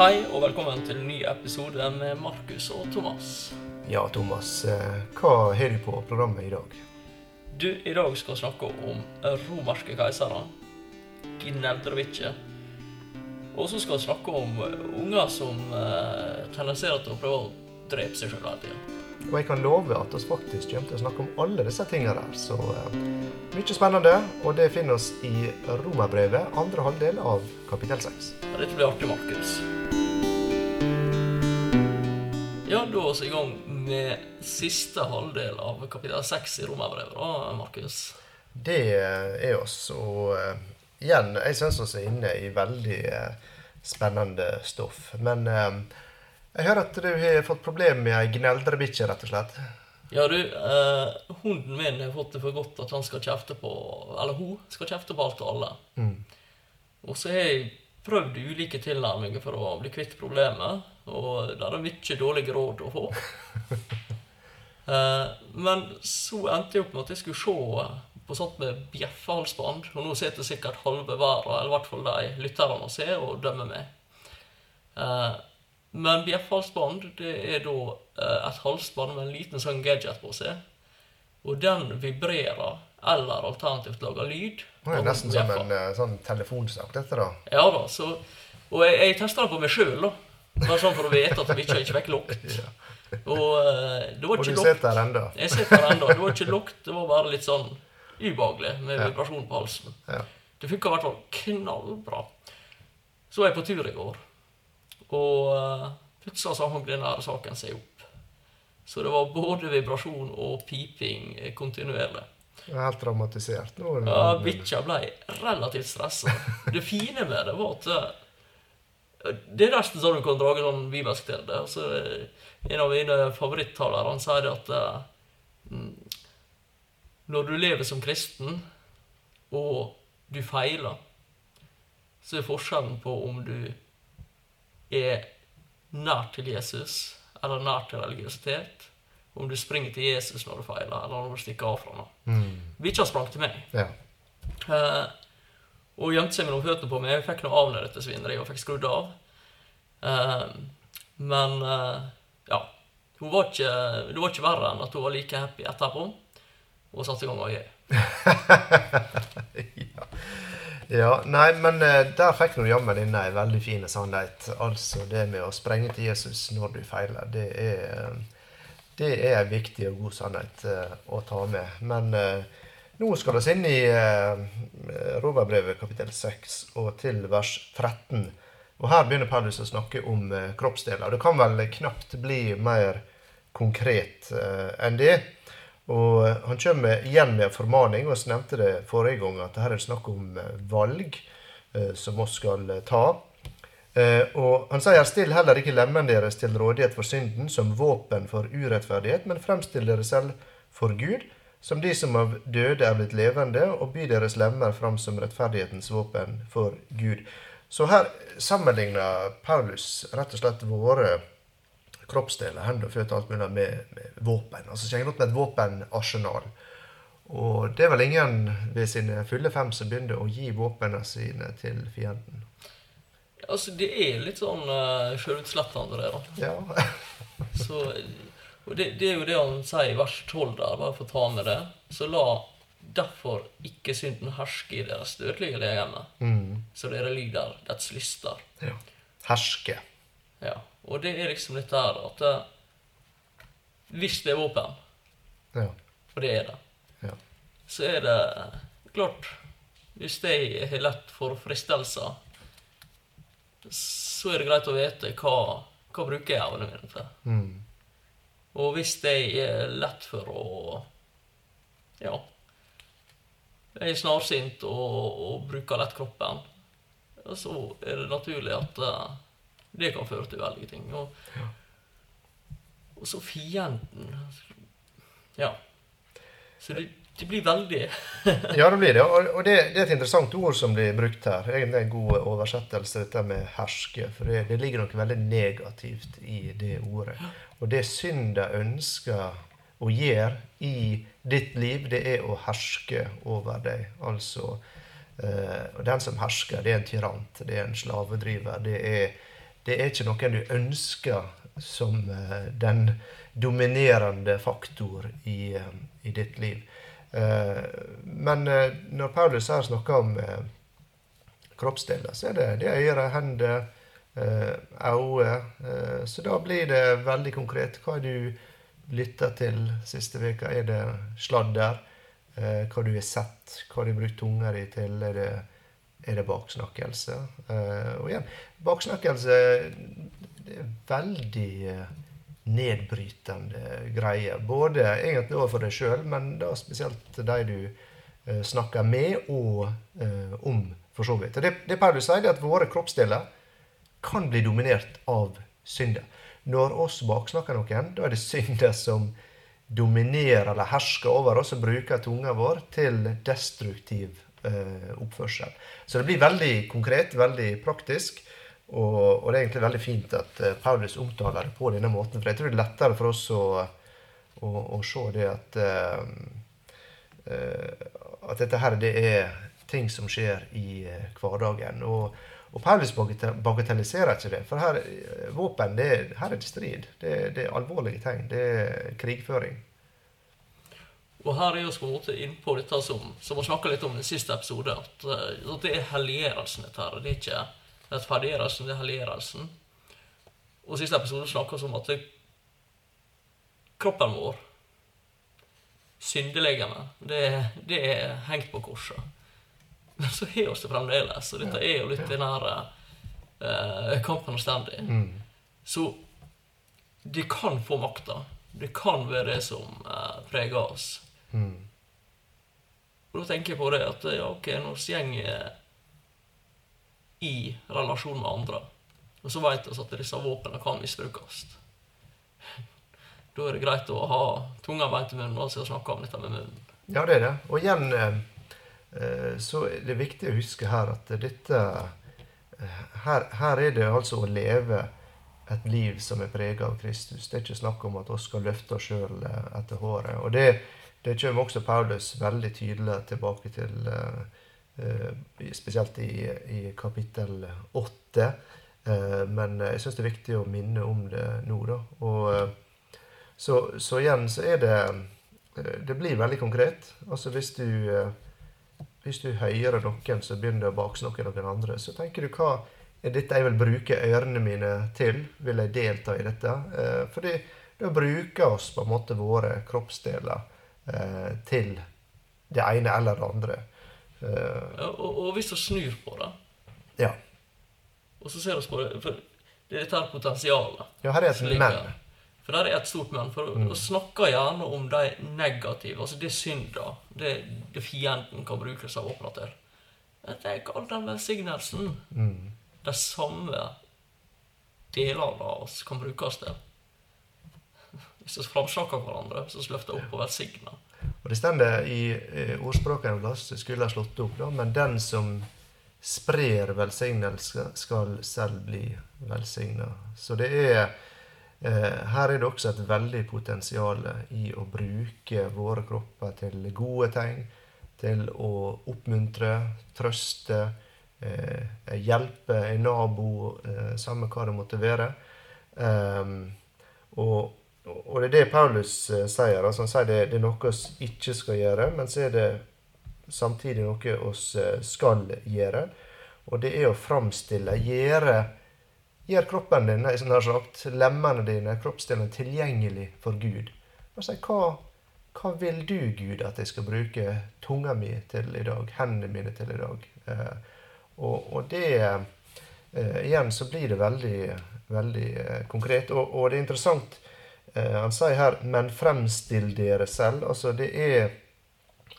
Hei og velkommen til en ny episode med Markus og Thomas. Ja, Thomas. eh, Hva har du på programmet i dag? Du, I dag skal vi snakke om romerske keisere, Gneldrevice. Og så skal vi snakke om unger som eh, tendenserer til å prøve å drepe seg sjøl hele tida. Og jeg kan love at vi faktisk kommer til å snakke om alle disse tingene der. Så eh, mye spennende, og det finner oss i Romerbrevet, andre halvdel av kapittel 6. Ja, Dette blir artig, Markus. Ja, da er vi i gang med siste halvdel av kapittel 6 i Romerbrevet, da, Markus. Det er oss. Og uh, igjen, jeg syns vi er inne i veldig uh, spennende stoff. Men uh, jeg hører at du har fått problem med ei gneldrebikkje, rett og slett. Ja, du, eh, hunden min har fått det for godt at han skal kjefte på Eller hun skal kjefte på alt og alle. Og så har jeg prøvd ulike tilnærminger for å bli kvitt problemet, og det er mye dårlige råd å få. Eh, men så endte jeg opp med at jeg skulle se på sånt med bjeffehalsbånd, og nå sitter sikkert halve verden, eller i hvert fall de lytterne, og ser og dømmer meg. Eh, men bjeffhalsbånd det er da eh, et halsbånd med en liten sånn gadget på seg. Og den vibrerer, eller alternativt lage lyd. Det er nesten som en eh, sånn telefonsak, dette, da. Ja da, så Og jeg, jeg testa det på meg sjøl, da. Bare sånn for å vite at vi ikke fikk lukt. Og uh, det var Og ikke du sitter der ennå. Jeg sitter der ennå. Det var ikke lukt, det var bare litt sånn ubehagelig med vibrasjon på halsen. Ja. Det funka i hvert fall knallbra. Så var jeg på tur i går, og uh, plutselig så hang her saken seg opp. Så det var både vibrasjon og piping eh, kontinuerlig. Jeg er helt traumatisert. Nå Ja, bikkja ble relativt stressa. Det fine med det var at eh, Det er nesten sånn du kan drage sånn bibelsk til det. Altså, en av mine favorittalere han sier at eh, mm, når du lever som kristen, og du feiler, så er forskjellen på om du er nær til Jesus eller nær til religiøsitet, om du springer til Jesus når du feiler, eller når du stikker av fra ham. Mm. Bikkja sprang til meg. Ja. Uh, og gjemte seg noen føttene på meg. Jeg fikk noe av dette svineriet og fikk skrudd av. Uh, men uh, ja. Hun var ikke, det var ikke verre enn at hun var like happy etterpå. Og satte i gang å gjøre. Ja, nei, men der fikk nå jammen inn ei veldig fin sannhet. Altså det med å sprenge til Jesus når du feiler, det er det er en viktig og god sannhet eh, å ta med. Men eh, nå skal vi inn i uh, Romerbrevet kapittel 6 og til vers 13. Og her begynner Paulus å snakke om eh, kroppsdeler. Det kan vel knapt bli mer konkret eh, enn det. Og eh, han kommer igjen med en formaning, og vi nevnte det forrige gang, at her er snakk om eh, valg eh, som vi skal eh, ta. Eh, og han sier still heller ikke lemmene deres til rådighet for synden som våpen for urettferdighet, men fremstill dere selv for Gud, som de som av døde er blitt levende, og by deres lemmer fram som rettferdighetens våpen for Gud. Så her sammenligner Paulus rett og slett våre kroppsdeler, hender og føtter, alt mulig, med, med våpen. Altså kjenner godt med et våpenarsenal. Og det er vel ingen ved sine fulle fem som begynner å gi våpnene sine til fienden. Altså, det er litt sånn uh, sjølutslettende, det, da. Ja. Så, og det, det er jo det han sier i vers 12 der, bare for å ta med det. Så la derfor ikke synden herske i deres dødelige legeme, Mm. så dere lyder dets lyster. ja. Herske. Ja. Og det er liksom litt der at eh, hvis det er våpen, Ja. for det er det, Ja. så er det klart Hvis de har lett for fristelser, så er det greit å vite hva, hva bruker jeg evnene mine til. Mm. Og hvis jeg er lett for å Ja. Jeg er snarsynt og, og bruker lett kroppen, så er det naturlig at eh, det kan føre til veldige ting. Og, og så fienden Ja. Så det, det blir veldig Ja, det blir det. Og det, det er et interessant ord som blir brukt her. Egentlig en god oversettelse, dette med herske. For det, det ligger noe veldig negativt i det ordet. Og det synda ønsker å gjøre i ditt liv, det er å herske over deg. Altså eh, den som hersker, det er en tyrant, det er en slavedriver, det er det er ikke noen du ønsker som eh, den dominerende faktor i, eh, i ditt liv. Eh, men når Paulus her snakker om kroppsdeler, så er det, det øyre, hender, øyne. Så da blir det veldig konkret. Hva har du lytta til siste veka? Er det sladder? Hva du har sett? Hva har du brukt tunga di til? Er det, er det baksnakkelse? Og igjen, baksnakkelse det er veldig eh, nedbrytende greier. Både egentlig overfor deg sjøl, men da spesielt de du uh, snakker med og uh, om, for så vidt. Det, det Paulus sier, er at våre kroppsdeler kan bli dominert av synder. Når oss baksnakker noen, da er det synder som dominerer eller hersker over oss og bruker tunga vår til destruktiv uh, oppførsel. Så det blir veldig konkret, veldig praktisk. Og, og, det er egentlig veldig fint at uh, Paulus omtaler det på denne måten. For jeg tror det er lettere for oss å, å, å se det at uh, uh, At dette her det er ting som skjer i hverdagen. Og, og Paulus bagatelliserer ikke det. For her, våpen, det, her er det strid. Det, det er alvorlige tegn. Det er krigføring. Og her er vi på en måte innpå dette som, som vi snakka litt om i siste episode, at, at det er helliggjørelsen. dette her, det er ikke rettferdiggjørelsen, er helliggjørelsen. Og siste episode snakka vi om at kroppen vår, syndelegene, det, det, er hengt på korset. Men så har vi det fremdeles, og dette er jo litt den her eh, kampen stendig. Mm. Så det kan få makta. Det kan være det som eh, preger oss. Mm. Og da tenker jeg på det at ja, ok, når vi går i relasjon med andre. Og så vet vi at disse våpnene kan misbrukes. Da er det greit å ha tunga beint i munnen og snakke om dette med munnen. Ja, det er det. Og igjen eh, eh, så er det viktig å huske her at dette eh, her, her er det altså å leve et liv som er preget av Kristus. Det er ikke snakk om at vi skal løfte oss sjøl etter håret. Og det, det kommer også Paulus veldig tydelig tilbake til spesielt i, i kapittel åtte. Eh, men jeg syns det er viktig å minne om det nå, da. Og, eh, så, så, igjen så er det Det blir veldig konkret. Altså hvis du hvis du hører noen som begynner å baksnakke noen andre, så tenker du hva er dette jeg vil bruke ørene mine til? Vil jeg delta i dette? Eh, fordi da bruker oss på en måte våre kroppsdeler eh, til det ene eller det andre. Uh, og, og, hvis du snur på det, ja. og så ser vi på det For det er dette potensialet. Ja, her er et men. For der er et stort men. For mm. å snakke gjerne om de negative, altså det synda, det, det fienden kan bruke seg åpna til. Er all den velsignelsen. Mm. De samme delene av oss kan brukes til. Hvis vi framsnakker hverandre, så vi opp og velsigner. Det står i eh, ordspråket en plass, skulle ha slått opp, da, men den som sprer velsignelse, skal selv bli velsigna. Så det er eh, Her er det også et veldig potensial i å bruke våre kropper til gode ting, til å oppmuntre, trøste, eh, hjelpe en nabo, eh, samme hva det måtte være. Um, og og det er det Paulus uh, sier. Altså, han sier det, det er noe vi ikke skal gjøre, men så er det samtidig noe vi uh, skal gjøre. Og det er å framstille, gjøre gjøre kroppen din, som har sagt, lemmene dine, kroppsdelene, tilgjengelig for Gud. Si, hva, hva vil du, Gud, at jeg skal bruke tunga mi til i dag? Hendene mine til i dag? Uh, og, og, det Igjen så blir det veldig, veldig konkret. Og, og det er interessant Eh, han sier her 'men fremstill dere selv'. Altså, det er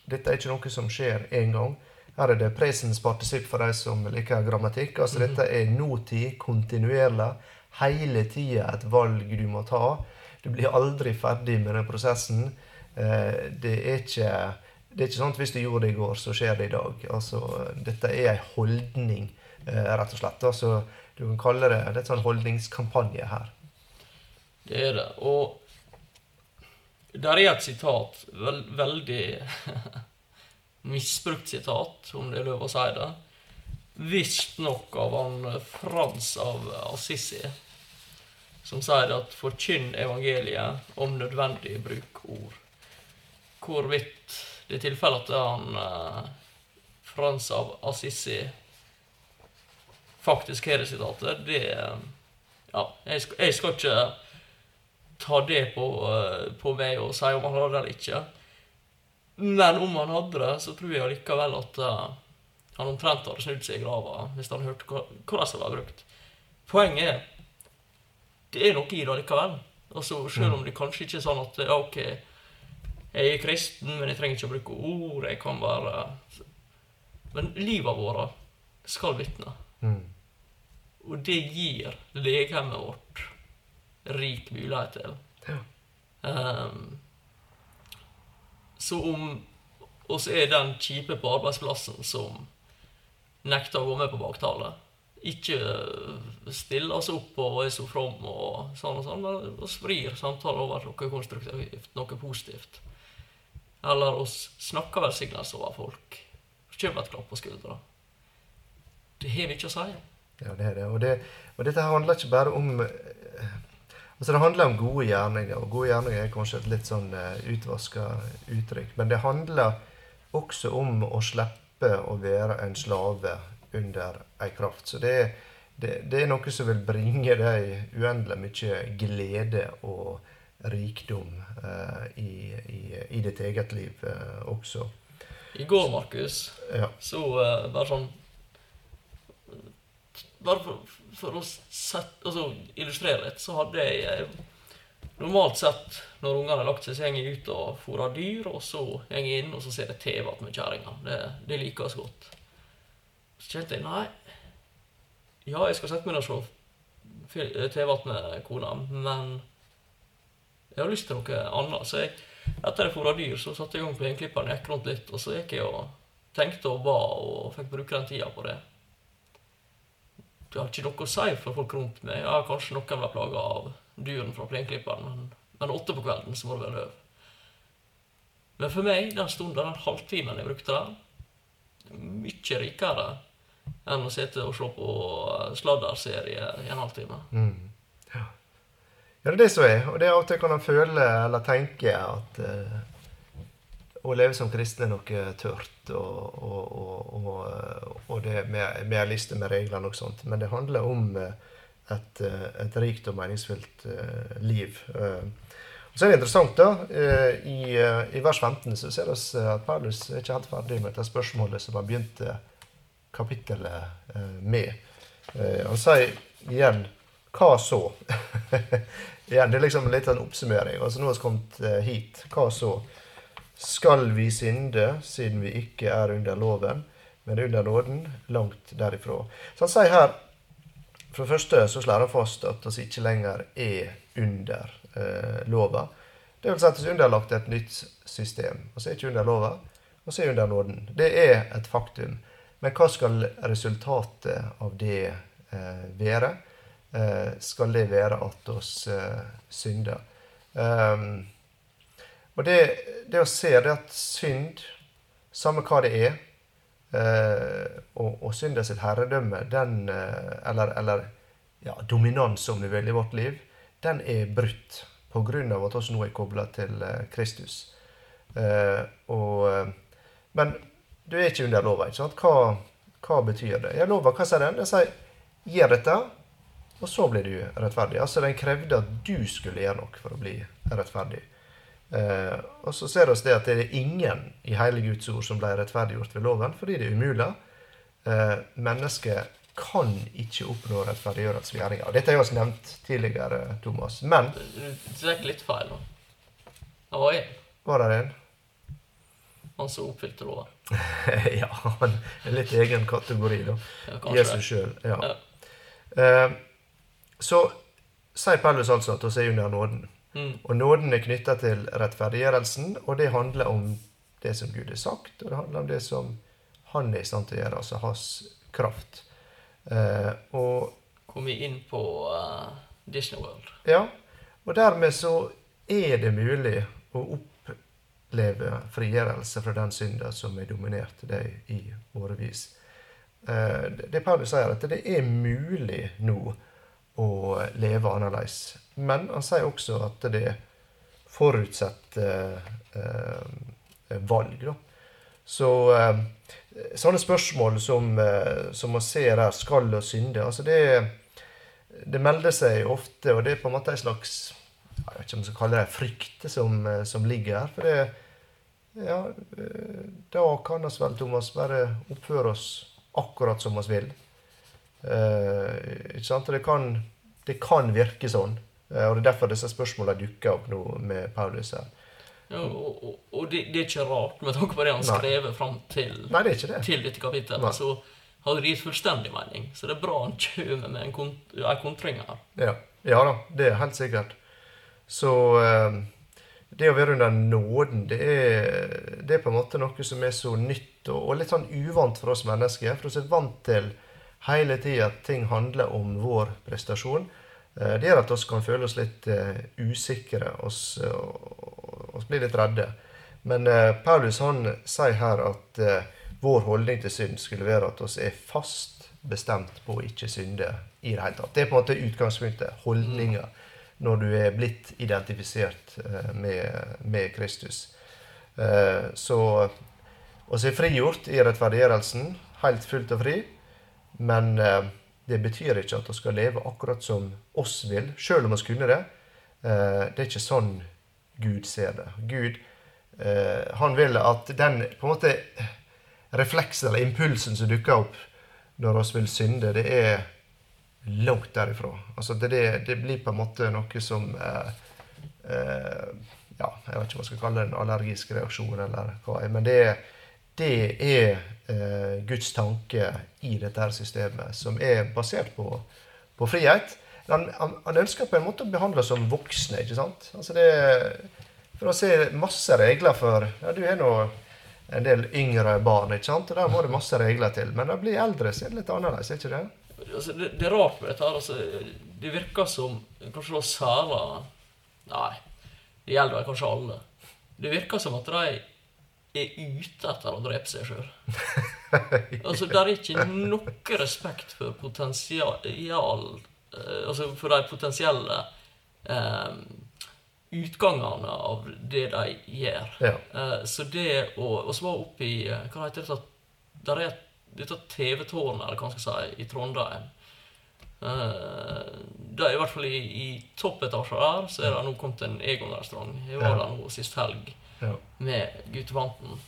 Dette er ikke noe som skjer én gang. Her er det presens partisipp for de som liker grammatikk. Altså, mm -hmm. Dette er nåtid, kontinuerlig. Hele tida et valg du må ta. Du blir aldri ferdig med den prosessen. Eh, det er ikke det er ikke sånn at hvis du gjorde det i går, så skjer det i dag. Altså, dette er en holdning, eh, rett og slett. Altså, du kan kalle det, det er en sånn holdningskampanje her. Det er det. Og der er et sitat, veld, veldig misbrukt sitat, om det er lov å si det. visstnok av han eh, Frans av Assisi, som sier at 'forkynn evangeliet om nødvendig bruk ord'. Hvorvidt det er tilfellet at han eh, Frans av Assisi faktisk har det sitatet, det eh, Ja, jeg skal, jeg skal ikke ta det på, eh, på meg og si om han hadde det eller ikke. Men om han hadde det, så tror jeg likevel at eh, han omtrent hadde snudd seg i grava hvis han hørte hvordan det var brukt. Poenget er det er noe i det likevel. Altså, Selv om det kanskje ikke er sånn at ja, ok, jeg er kristen, men jeg trenger ikke å bruke ord. jeg kan være... Men livet vårt skal vitne. Mm. Og det gir legemet vårt rik mulighet til. Ja. Ehm, så om oss er den kjipe på arbeidsplassen som nekter å gå med på baktale, ikke stiller oss opp og er så from og sånn og sånn, men oss vrir samtalen over til noe konstruktivt, noe positivt. Eller oss snakker velsignelse over folk. Kommer et klapp på skuldra. Det har mye å si. Ja, det er det. Og, det. og dette handler ikke bare om Altså, det handler om gode gjerninger, og gode gjerninger er kanskje et litt sånn uh, utvaska uttrykk. Men det handler også om å slippe å være en slave under ei kraft. Så det, er- det, det er noe som vil bringe deg uendelig mye glede og rikdom eh, i, i, i ditt eget liv eh, også. I går, Markus, Ja. så eh, bare sånn Bare for, for å sette, altså, illustrere litt, så hadde jeg eh, Normalt sett, når ungene har lagt seg, så går jeg ut og fôrer dyr, og så går jeg inn og så ser jeg TV igjen med kjerringa. Det, det liker så godt. Så kjente jeg nei Ja, jeg skal sette meg ned og se eh, TV igjen med kona, men jeg har lyst til noe annet. Så jeg, etter jeg fôra dyr, så satte jeg i gang plenklipperen, gikk rundt litt, og så gikk jeg og tenkte og ba og fikk bruke den tida på det. Det har ikke noe å si for folk rundt meg. Ja, kanskje noen blir plaga av dyrene fra plenklipperen, men, men åtte på kvelden så må det være løv. Men for meg, den stunden, den halvtimen jeg brukte der, mye rikere enn å sitte og se på sladderserie i en halvtime. Mm. Ja. ja, det er det som er. Og det er og til kan føle eller tenke at eh, å leve som kristen er noe tørt, og, og, og, og, og det med, med en liste med reglene og sånt. Men det handler om eh, et, eh, et rikt og meningsfylt eh, liv. Eh, og så er det interessant, da. eh, I, eh, I vers 15 så ser vi at Paulus er ikke helt ferdig med dette spørsmålet som han begynte kapittelet eh, med. Eh, Han sier igjen 'hva så?' igjen, Det er liksom litt en oppsummering. Altså Nå har vi kommet eh, hit. Hva så? Skal vi synde siden vi ikke er under loven, men under nåden? Langt derifra. Så han sier her For det første så slår han fast at vi ikke lenger er under eh, lova. Det vil si at vi er underlagt et nytt system. Vi er ikke under lova, vi er under nåden. Det er et faktum. Men hva skal resultatet av det eh, være? Eh, skal det være at oss eh, synder? Ehm, og det, det å se det at synd, samme hva det er, eh, og, og synda sitt herredømme, den, eh, eller, eller ja, dominans, om du vil, i vårt liv, den er brutt av at oss nå er kobla til eh, Kristus. Eh, og, eh, men du er ikke under lova. ikke sant? Hva, hva betyr det? Ja, lova, hva sier den? Den sier 'gjør dette', og så blir du rettferdig. Altså, Den krevde at du skulle gjøre noe for å bli rettferdig. Eh, og så ser vi det at det er ingen i hele Guds ord som ble rettferdiggjort ved loven, fordi det er umulig. Eh, mennesket kan ikke oppnå rettferdiggjørelse ved gjerninger. Dette har vi nevnt tidligere, Thomas. Men Du tar litt feil nå. Det var én, var det en? han som oppfylte loven. ja, han er litt egen kategori, da. Ja, Jesus sjøl. Ja. Ja. Eh, så sier Paulus altså at oss er under nåden. Mm. Og nåden er knytta til rettferdiggjørelsen, og det handler om det som Gud har sagt, og det handler om det som han er i stand til å gjøre, altså hans kraft. Eh, og Kom vi inn på uh, Disney World. ja, og dermed så er det mulig å oppleve frigjørelse fra den synda som har dominert deg i årevis. eh, det Paulus sier, at det er mulig nå å leve annerledes. Men han sier også at det forutsetter eh, valg. Da. Så eh, sånne spørsmål som, eh, som man ser her, skal og synde, altså det, det melder seg ofte, og det er på en måte en slags jeg vet ikke om jeg skal kalle det frykt som, eh, som ligger her. For det, ja, eh, da kan vi vel, Thomas, bare oppføre oss akkurat som vi vil. Eh, ikke sant? Det kan, det kan virke sånn. Eh, og Det er derfor disse spørsmålene dukker opp nå med Paulus her. Ja, og, og, og det, det, er ikke rart, med tanke på det han skrev fram til, Nei, det det. til dette kapittelet. Nei. Så hadde det gitt fullstendig mening. Så det er bra han kommer med en, kont kontring her. Ja. ja da, det er helt sikkert. Så eh, det å være under nåden, det er, det er på en måte noe som er så nytt og, og litt sånn uvant for oss mennesker. For vi er vant til hele tida at ting handler om vår prestasjon. Eh, Det gjør at vi kan føle oss litt eh, usikre oss, og oss blir litt redde. Men eh, Paulus han sier her at eh, vår holdning til synd skulle være at oss er fast bestemt på å ikke synde i det hele tatt. Det er på en måte utgangspunktet, holdninga, når du er blitt identifisert eh, med, med Kristus. Eh, Så oss er frigjort i rettferdiggjørelsen, helt fullt og fri. Men eh, det betyr ikke at vi skal leve akkurat som oss vil, sjøl om vi kunne det. Eh, det er ikke sånn Gud ser det. Gud eh, han vil at den på en måte refleksen eller impulsen som dukker opp når vi vil synde, det er langt derifra. Altså det, det, blir på en måte noe som eh, eh, Ja, jeg vet ikke hva jeg skal kalle det, en allergisk reaksjon, eller hva. Men det, det er eh, Guds tanke i dette her systemet, som er basert på, på frihet. Han, han, han ønsker på en måte å behandle oss som voksne. ikke sant? Altså det, for å se masse regler for ja, Du er nå en del yngre barn, ikke sant? og der må det masse regler til. Men når du blir eldre, så er det litt annerledes, er ikke det? Altså, det, det er rart med dette her. Altså, det virker som Kanskje da særlig Nei, det gjelder kanskje alle. Det virker som at de er ute etter å drepe seg sjøl. altså, det er ikke noe respekt for potensial eh, Altså for de potensielle eh, utgangene av det de gjør. Ja. Eh, så det å Og så var oppe i eh, Hva heter det? Der er et, dette TV-tårnet, eller hva man skal si, i Trondheim. Uh, det er i hvert fall i, i toppetasjen der, så er det nå kommet en Egon-restaurant. Jeg var der nå sist helg Ja. med guttevanten.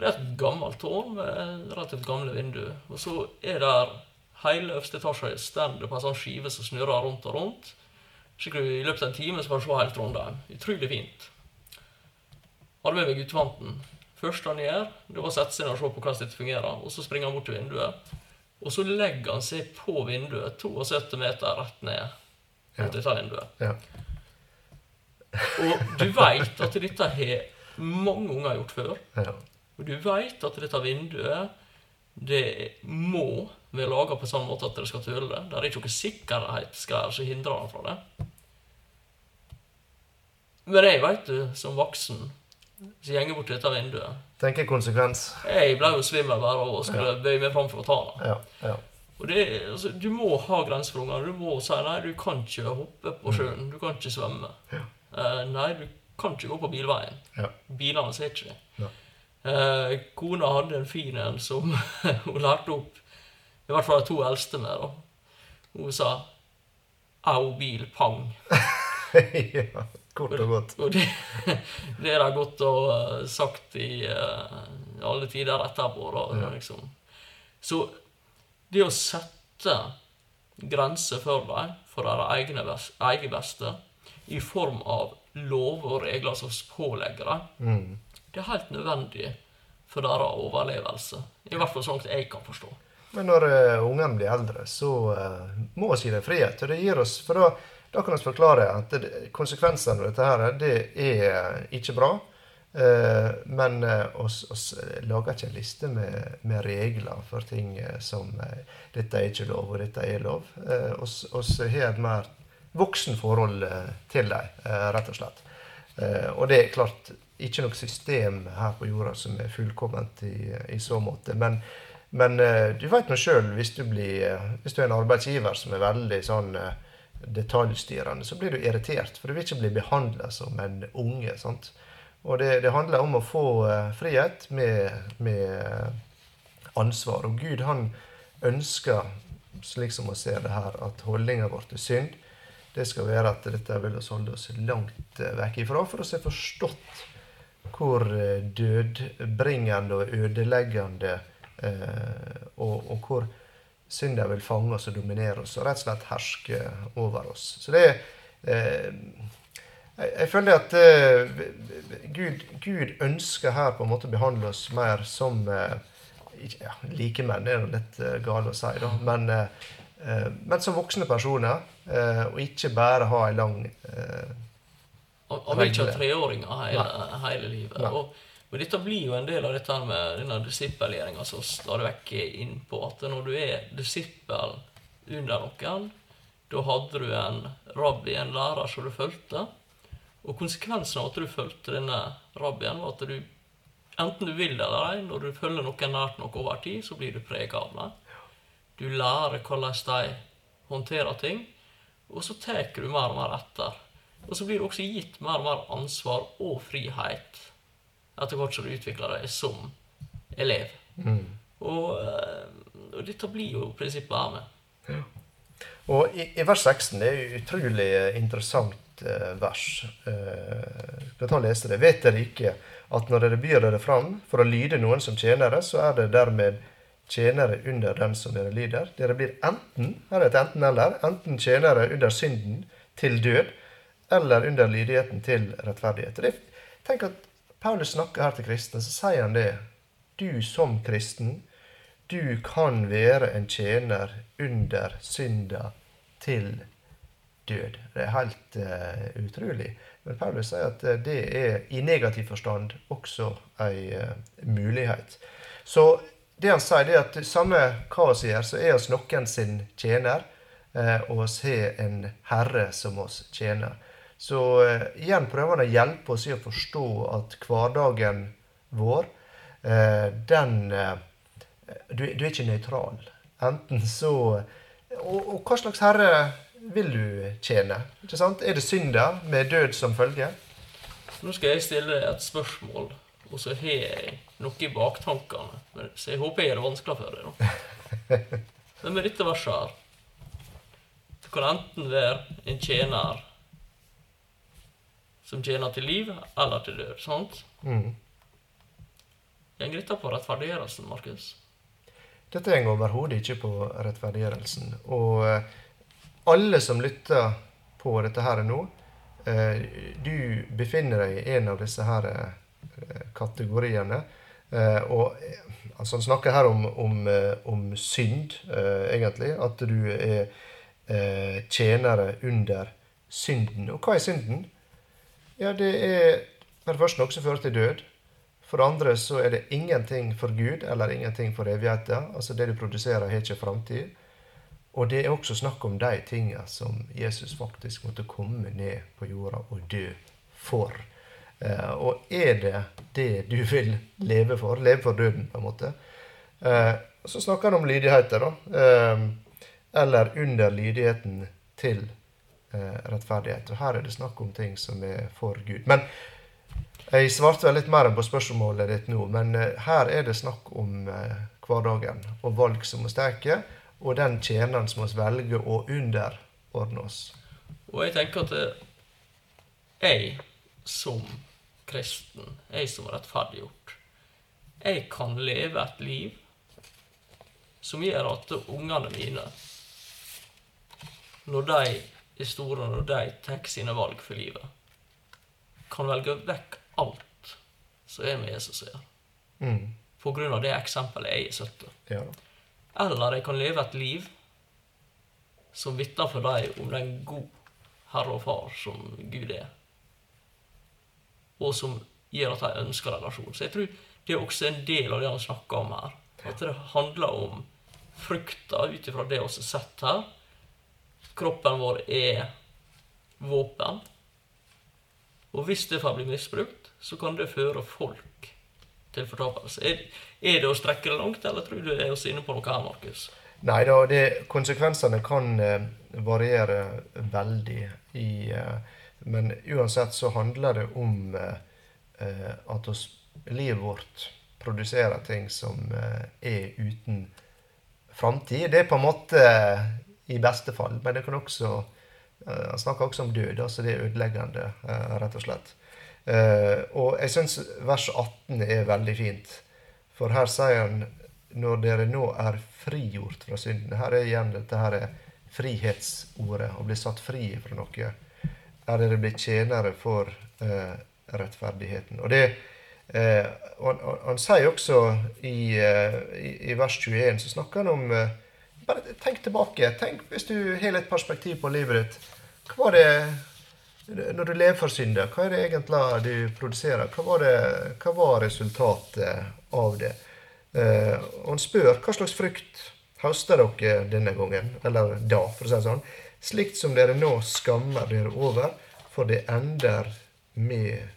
Det er et gammelt tårn med relativt gamle vinduer. Og så er der hele øverste etasje stender på en sånn skive som snurrer rundt og rundt. Skikkelig I løpet av en time så kan du se hele Trondheim. Utrolig fint. Hadde med meg guttevanten. Første han gjør, det var å sette seg ned og se på hvordan dette fungerer. Og så springer han bort til vinduet. Og så legger han seg på vinduet 72 meter rett ned Ja. dette vinduet. Ja. Og du veit at dette har mange unger gjort før. Ja. Og du veit at dette vinduet det må være laga på sånn måte at dere skal tåle det. Det er ikke noe sikkerhetsgreier som hindrer det fra det. Men jeg veit du, som voksen, som gjenger bort til dette vinduet Tenker konsekvens. Jeg ble jo svimmel bare av å skulle bøye meg fram for å ta det. Ja. ja. Og det, altså, Du må ha grenser for ungene. Du må si nei, du kan ikke hoppe på sjøen. Du kan ikke svømme. Eh, nei, du kan ikke gå på bilveien. Ja. Bilene ser ikke det. Ja. Uh, kona hadde en fin en som hun lærte opp I hvert fall de to eldste med. da. Hun sa 'au, bil, pang'. ja. Kort og godt. Og det, det er det godt å ha sagt i uh, alle tider etterpå. Da, Ja. liksom. Så det å sette grenser for dem, for deres egne beste, i form av lover og regler som pålegger det. Mm. det er helt nødvendig for deres overlevelse. I hvert fall sånn at jeg kan forstå. Men når uh, ungene blir eldre, så uh, må vi gi dem frihet. Og det gir oss, for da, da kan vi forklare at det, konsekvensene av dette her, det er ikke bra. Uh, men oss, oss lager ikke en liste med, med regler for ting eh, som eh, dette er ikke lov, og dette er lov. Oss har et mer voksen forhold eh, til dem, eh, rett og slett. Eh, og det er klart ikke noe system her på jorda som er fullkomment i, i så måte. Men Men du vet nå sjøl, hvis, hvis du er en arbeidsgiver som er veldig sånn detaljstyrende, så blir du irritert. For du vil ikke bli behandla som en unge. sant? Og det, det handler om å få frihet med, med ansvar. Og Gud han ønsker, slik som vi ser det her, at holdninga vår til synd det skal være at dette vil oss holde oss langt eh, vekk ifra, for oss har forstått hvor eh, dødbringende og ødeleggende eh, og, og hvor synda vil fange oss og dominere oss og rett og slett herske over oss. Så det eh, jeg, føler at eh, Gud, Gud, ønsker her på en måte å behandle oss mer som eh, ja, Likemenn er jo litt galt å si, da. Men, uh, men som voksne personer. Uh, og ikke bare ha en lang Og vil ikke ha treåringer hele, hele livet. Og, men dette blir jo en del av dette med denne disippelgjøringa som stadig vekk er innpå. At når du er disippel under noen, da hadde du en rabbi, en lærer som du fulgte. Og konsekvensen av at du fulgte denne rabbien, var at du Enten du vil det eller ei, når du følger noen nært nok over tid, så blir du prega av det. Du lærer hvordan de håndterer ting, og så tar du mer og mer etter. Og så blir du også gitt mer og mer ansvar og frihet etter hvert som du utvikler deg som elev. Mm. Og, eh, og, dette blir jo prinsippet her med. Ja. Og i, i, vers 16 det er jo utrolig interessant eh, vers. Eh, kan ta og lese det. Vet dere ikke at når dere byr dere fram for å lyde noen som tjenere, så er det dermed tjenere under den som dere lider. Dere blir enten her er et enten-eller, enten tjenere under synden til død, eller under lydigheten til rettferdighet. Tenk at Paulus snakker her til kristne, så sier han det. Du som kristen, du kan være en tjener under synda til død. Det er helt uh, utrolig. Men Paulus sier at eh, det er i negativ forstand også en uh, mulighet. Så det han sier, det er at samme hva vi gjør, så er oss noen sin tjener, uh, og oss har en herre som oss tjener. Så uh, igjen prøver han å hjelpe oss i å forstå at hverdagen vår, den du, du, er ikke nøytral. Enten så og, og hva slags herre vil du tjene? Ikke sant? Er det synder med død som følge? Nå skal jeg stille deg et spørsmål, og så har jeg noe i baktankene. Så jeg håper jeg gjør det vanskelig for deg. da. Men med dette verset her Du kan enten være en tjener som tjener til liv eller til død. sant? Mm. Går dette på rettferdiggjørelsen, Markus? Dette går overhodet ikke på rettferdiggjørelsen. Og eh, alle som lytter på dette her nå, eh, du befinner deg i en av disse her eh, kategoriene. Eh, og altså, Han snakker her om, om, om synd, egentlig. At du er tjenere under synden. Og hva er synden? Ja, det er for det første noe som fører til død. For det andre så er det ingenting for Gud eller ingenting for evigheten. Altså det du produserer, har ikke framtid. Og det er også snakk om de tingene som Jesus faktisk måtte komme ned på jorda og dø for. Eh, og er det det du vil leve for? Leve for døden, på en måte. Eh, så snakker han om lydigheter, da. Eh, eller under lydigheten til rettferdighet. Og her er det snakk om ting som er for Gud. Men jeg svarte vel litt mer på spørsmålet ditt nå, men her er det snakk om hverdagen og valg som må steke og den tjeneren som vi velger å underordne oss. Og jeg tenker at jeg som kristen, jeg som rettferdiggjort, jeg kan leve et liv som gjør at ungene mine, når de er store, når de tar sine valg for livet, kan velge vekk alt som er med Jesus å gjøre. Mm. På grunn av det eksempelet jeg er søtt Ja. Eller jeg kan leve et liv som vitner for dem om den gode Herre og Far som Gud er. Og som gjør at de ønsker relasjon. Så jeg tror det er også en del av det han snakker om her. At det handler om frukta ut ifra det vi har sett her. Kroppen vår er våpen. Og hvis det får bli misbrukt, så kan det føre folk til fortapelse. Er, det å strekke det langt, eller tror du det er oss inne på noe her, Markus? Nei da, konsekvensene kan eh, variere veldig. I, eh, men uansett så handler det om eh, eh at oss, livet vårt produserer ting som eh, er uten framtid. Det er på en måte eh, i beste fall, men det kan også Han snakker også om død, altså det er ødeleggende, rett og slett. Og jeg syns vers 18 er veldig fint, for her sier han når dere nå er frigjort fra synden Her er igjen dette her frihetsordet, å bli satt fri fra noe. Er dere blitt tjenere for eh, rettferdigheten. Og det eh, han, han, sier også i, eh, i, i, vers 21, så snakker han om eh, Bare tenk tilbake. tenk Hvis du har litt perspektiv på livet ditt. Hva var det når du lever for synder, hva er det egentlig du produserer? Hva var, det, hva var resultatet av det? Eh, og han spør hva slags frukt høster dere denne gangen, eller da, for å si det sånn. Slikt som dere nå skammer dere over, for det ender med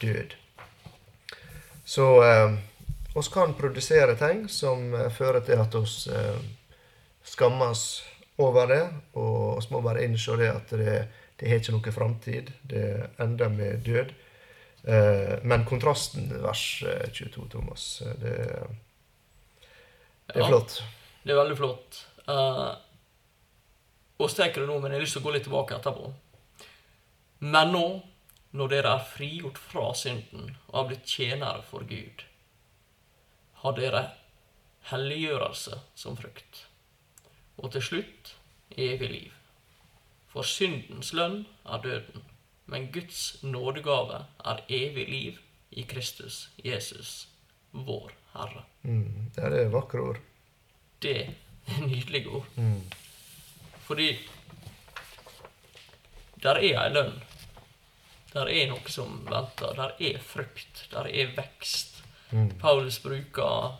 død. Så eh, oss kan produsere ting som eh, fører til at oss eh, skammes over det, og oss må bare innse det at det, det har ikke noe framtid. Det ender med død. Eh, men kontrasten vers 22, eh, Thomas, eh, det, det er ja, flott. Det er veldig flott. Uh, og tar det nå, men jeg har lyst til å gå litt tilbake etterpå. Men nå, når dere er frigjort fra synden og har blitt tjenere for Gud, har dere helliggjørelse som frukt. Og til slutt evig liv. For syndens lønn er døden men Guds nådegave er evig liv i Kristus Jesus, vår Herre. Mm, det er vakre ord. Det er nydelige ord. Mm. Fordi der er ei lønn. Der er noe som venter. Der er frukt. Der er vekst. Mm. Paulus bruker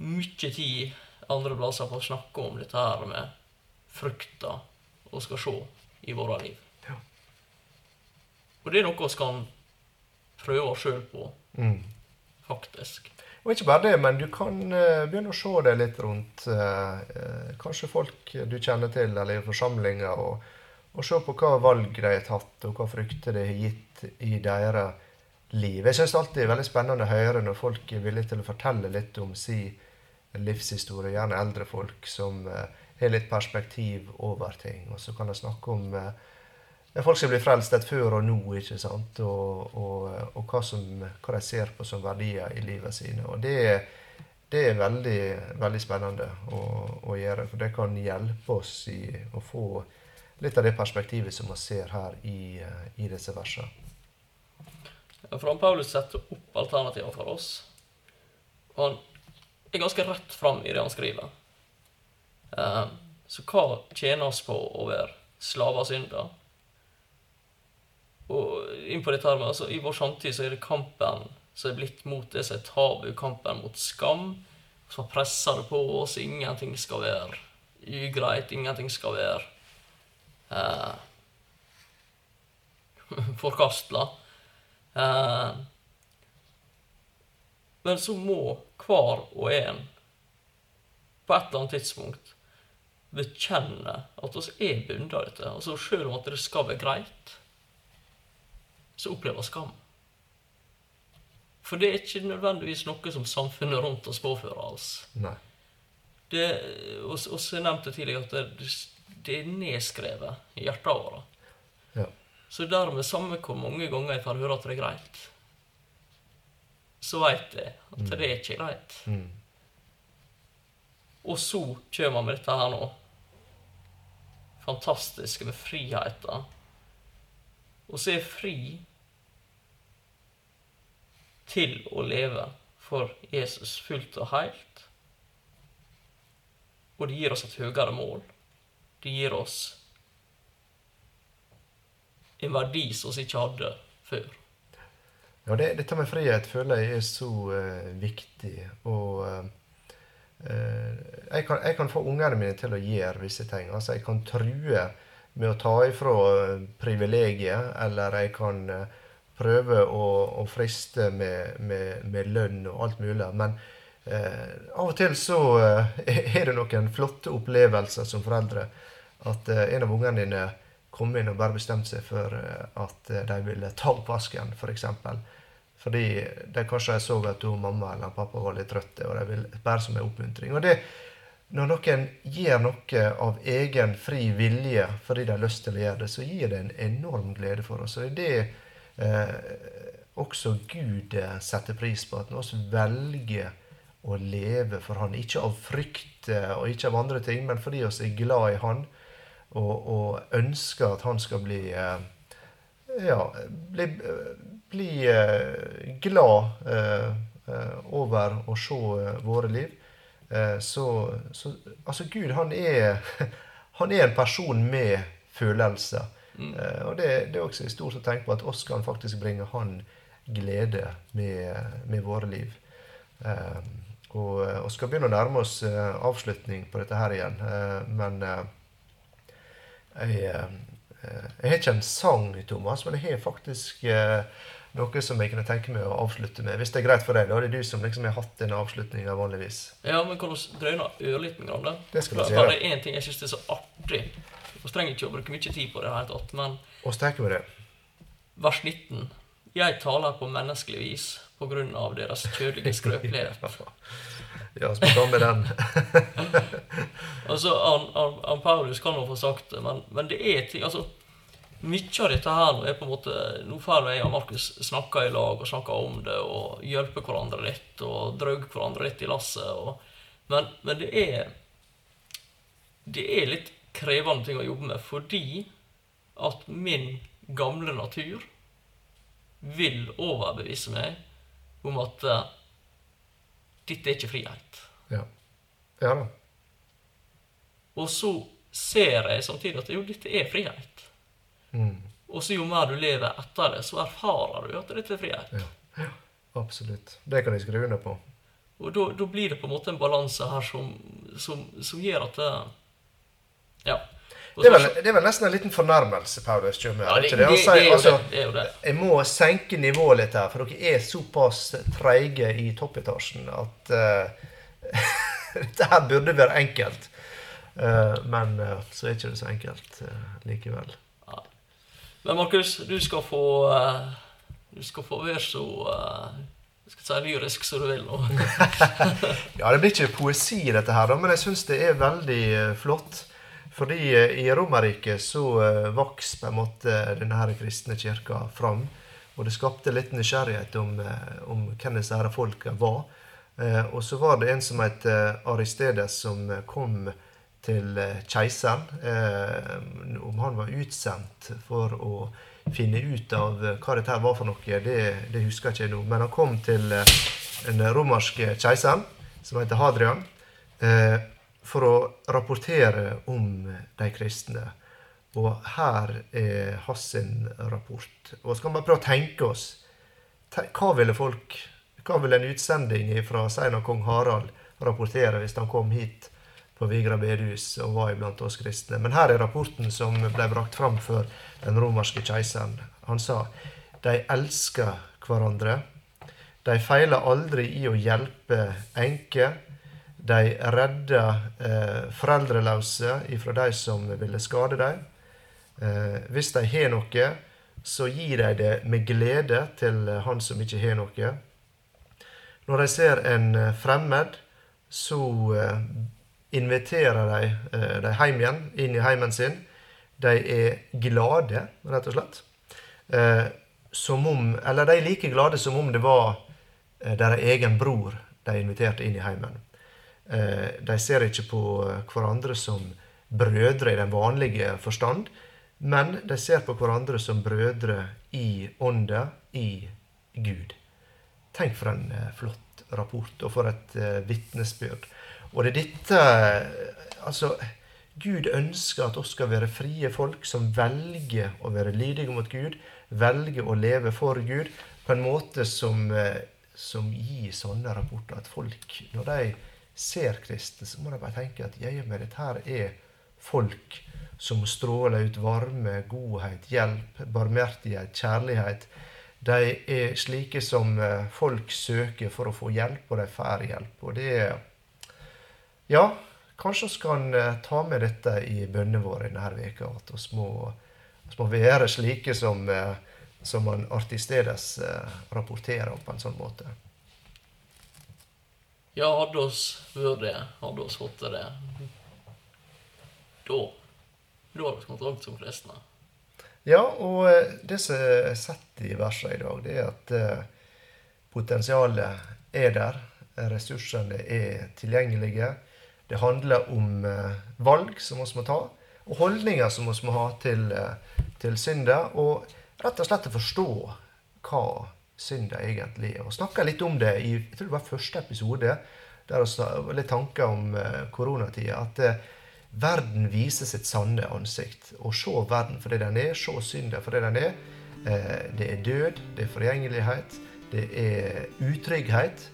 mye tid andre plasser på å snakke om dette her med frukta og skal se i våre liv. Og det er noe vi kan prøve oss sjøl på, mm. faktisk. Og ikke bare det, men du kan uh, begynne å se deg litt rundt uh, uh, kanskje folk du kjenner til, eller i forsamlinger, og, og, se på hva valg de har tatt, og hva frykter de har gitt i deres liv. Jeg syns alltid det er veldig spennende å høre når folk er villige til å fortelle litt om sin livshistorie, gjerne eldre folk som har litt perspektiv over ting. Og så kan de snakke om folk som blir frelst et før og nå, ikke sant? Og, og, og hva, som, hva, de ser på som verdier i livet sine. Og det, det er veldig, veldig spennende å, å, gjøre, for det kan hjelpe oss i å få litt av det perspektivet som vi ser her i, i disse versene. Ja, for han Paulus setter opp alternativer for oss. Og han er ganske rett fram i det han skriver. Uh, så hva tjener oss på å være slaver av synder? Og inn på dette her med, altså, I vår samtid så er det kampen som er blitt mot det som er tabu, kampen mot skam, Så presser det på oss. Ingenting skal være ugreit, ingenting skal være eh, forkastla. Eh, men så må hver og en på et eller annet tidspunkt bekjenne at vi er bundet av dette. Altså Selv om at det skal være greit, som opplever skam. For det er ikke nødvendigvis noe som samfunnet rundt oss påfører oss. Nei. Det, også, og så nevnte tidligere at det, det, er nedskrevet i hjertet vårt. Ja. Så dermed, samme hvor mange ganger jeg får høre at det er greit, så veit jeg at mm. det er ikke greit. Mm. Og så kommer man med dette her nå. Fantastiske med friheten og så er fri til å leve for Jesus fullt og helt. Og det gir oss et høyere mål. Det gir oss en verdi som vi ikke hadde før. Ja, det, Dette med frihet føler jeg er så uh, viktig. Og uh, jeg, kan, jeg, kan, få ungene mine til å gjøre visse ting. Altså, Jeg kan true med å ta ifra privilegiet, eller jeg kan prøve å, å friste med, med, med, lønn og alt mulig. Men eh, av og til så eh, er det noen flotte opplevelser som foreldre. At eh, en av ungene dine kom inn og bare bestemte seg for eh, at eh, de ville ta oppvasken, f.eks. For eksempel. Fordi de kanskje så at mamma eller pappa var litt trøtte, og de ville bare som en oppmuntring. Og det, når noen gjør noe av egen fri vilje fordi de har lyst til å gjøre det, så gir det en enorm glede for oss. Og det er det eh, også Gud setter pris på, at vi velger å leve for Han. Ikke av frykt og ikke av andre ting, men fordi vi er glad i Han og, og ønsker at Han skal bli eh, ja, bli, bli eh, glad eh, over å se våre liv. Så, så, altså Gud, han er, han er en person med følelser. Mm. Og det, det, er også stort å tenke på at oss kan faktisk bringe han glede med, med våre liv. Og vi skal begynne å nærme oss avslutning på dette her igjen. Men jeg, jeg har ikke en sang, Thomas, men jeg har faktisk noe som jeg kunne tenke meg å avslutte med. Hvis det er greit for deg, da. Det er du som liksom har hatt denne avslutninga vanligvis. Ja, men kan du drøyne ørlite grann? Da? Det skal vi gjøre. Det er én ting jeg syns er så artig. Vi trenger ikke å bruke mye tid på det, her tatt, men Hvordan tenker vi det? Vers 19. Jeg taler på menneskelig vis på grunn av deres kjødelige skrøpelighet. ja, så ta med den. altså, han, han, han, Paulus kan jo få sagt det, men, men det er ting altså, mye av dette her er på en måte Nå får jeg og Markus snakke i lag og snakke om det og hjelpe hverandre litt og dra hverandre litt i lasset. Og, men, men, det er Det er litt krevende ting å jobbe med fordi at min gamle natur vil overbevise meg om at uh, dette er ikke frihet. Ja. Ja da. Og så ser jeg samtidig at jo, dette er frihet. Mm. Og så jo mer du lever etter det, så erfarer du at dette er frihet. Ja. ja. Absolutt. Det kan jeg skrive under på. Og da, blir det på en måte en balanse her som, som, som, gjør at det Ja. Det er, vel, det er, vel, nesten en liten fornærmelse Paulus ja, det, det, det, det, altså, det, det. Jeg må senke nivået litt her, for dere er såpass treige i toppetasjen at uh, dette her burde være enkelt. Uh, men uh, så er ikke det så enkelt likevel. Men Markus, du skal få uh, Du skal få være så uh, skal si lyrisk som du vil nå. ja, det blir ikke poesi, dette her, men jeg syns det er veldig uh, flott. Fordi i Romerriket så vokste på en måte denne her kristne kirka fram. Og det skapte litt nysgjerrighet om, om hvem disse her folka var. Og så var det en som het Aristedes, som kom til eh, keiseren. Eh, om han var utsendt for å finne ut av eh, hva dette var for noe, det, det husker jeg ikke nå. Men han kom til den romerske keiseren, som heter Hadrian, for å rapportere om de kristne. Og her er hans rapport. Og så kan bare prøve å tenke oss hva ville folk, hva ville en utsending fra Seina kong Harald rapportere hvis han kom hit på Vigra bedehus og var iblant oss kristne. Men her er rapporten som ble brakt fram for den romerske keiseren. Han sa de elsker hverandre. De feiler aldri i å hjelpe enker. De redder eh, foreldreløse ifra de som ville skade dem. Eh, hvis de har noe, så gir de det med glede til han som ikke har noe. Når de ser en fremmed, så eh, inviterer de eh, dem hjem igjen, inn i heimen sin. De er glade, rett og slett. Eh, som om, eller de er like glade som om det var eh, deres egen bror de inviterte inn i heimen. De ser ikke på hverandre som brødre i den vanlige forstand, men de ser på hverandre som brødre i ånda, i Gud. Tenk for en flott rapport, og for et vitnesbyrd. Og det er dette Altså, Gud ønsker at oss skal være frie folk som velger å være lydige mot Gud, velger å leve for Gud på en måte som, eh, som gir sånne rapporter. At folk, når de ser kristne, så må de bare tenke at jeg med dette her er folk som stråler ut varme, godhet, hjelp, barmhjertighet, kjærlighet. De er slike som eh, folk søker for å få hjelp, og de får hjelp. Og det er Ja, kanskje vi kan eh, ta med dette i bønnene våre denne veka, At vi må, må være slike som, eh, som man artistedes rapporterer om på en sånn måte. Ja, hadde oss vært det, hadde oss fått det, da da hadde vi kommet langt som kristne. Ja, og eh, det som er sett i versene i dag, det er at eh, potensialet er der. Ressursene er tilgjengelige. Det handler om eh, valg som vi må ta, og holdninger som vi må ha til, til synder. Og rett og slett å forstå hva synder egentlig er. Og snakka litt om det i jeg tror det var første episode, der vi litt tanker om koronatida. at verden viser sitt sanne ansikt. Og se verden for det den er, se synden for det den er. Eh, det er død, det er forgjengelighet, det er utrygghet.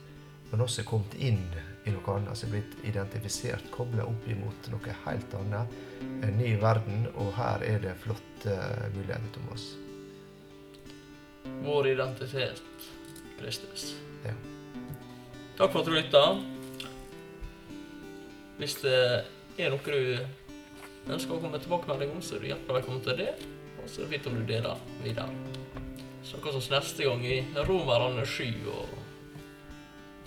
Men også kommet inn i noe annet som er blitt identifisert, kobla opp imot noe helt annet. En ny verden, og her er det flotte muligheter, Thomas. Vår identitet, Kristus. Ja. Takk for at du lytta. Hvis det er det noe du ønsker å komme tilbake deg om, så er du hjertelig velkommen til det. Og så er det fint om du deler videre. Snakkes oss neste gang i Romerne 7. og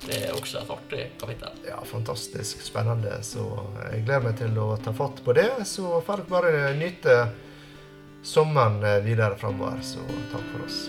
det er også et artig kapittel. Ja, fantastisk spennende. Så jeg gleder meg til å ta fatt på det. Så får dere bare nyte sommeren videre framover. Så takk for oss.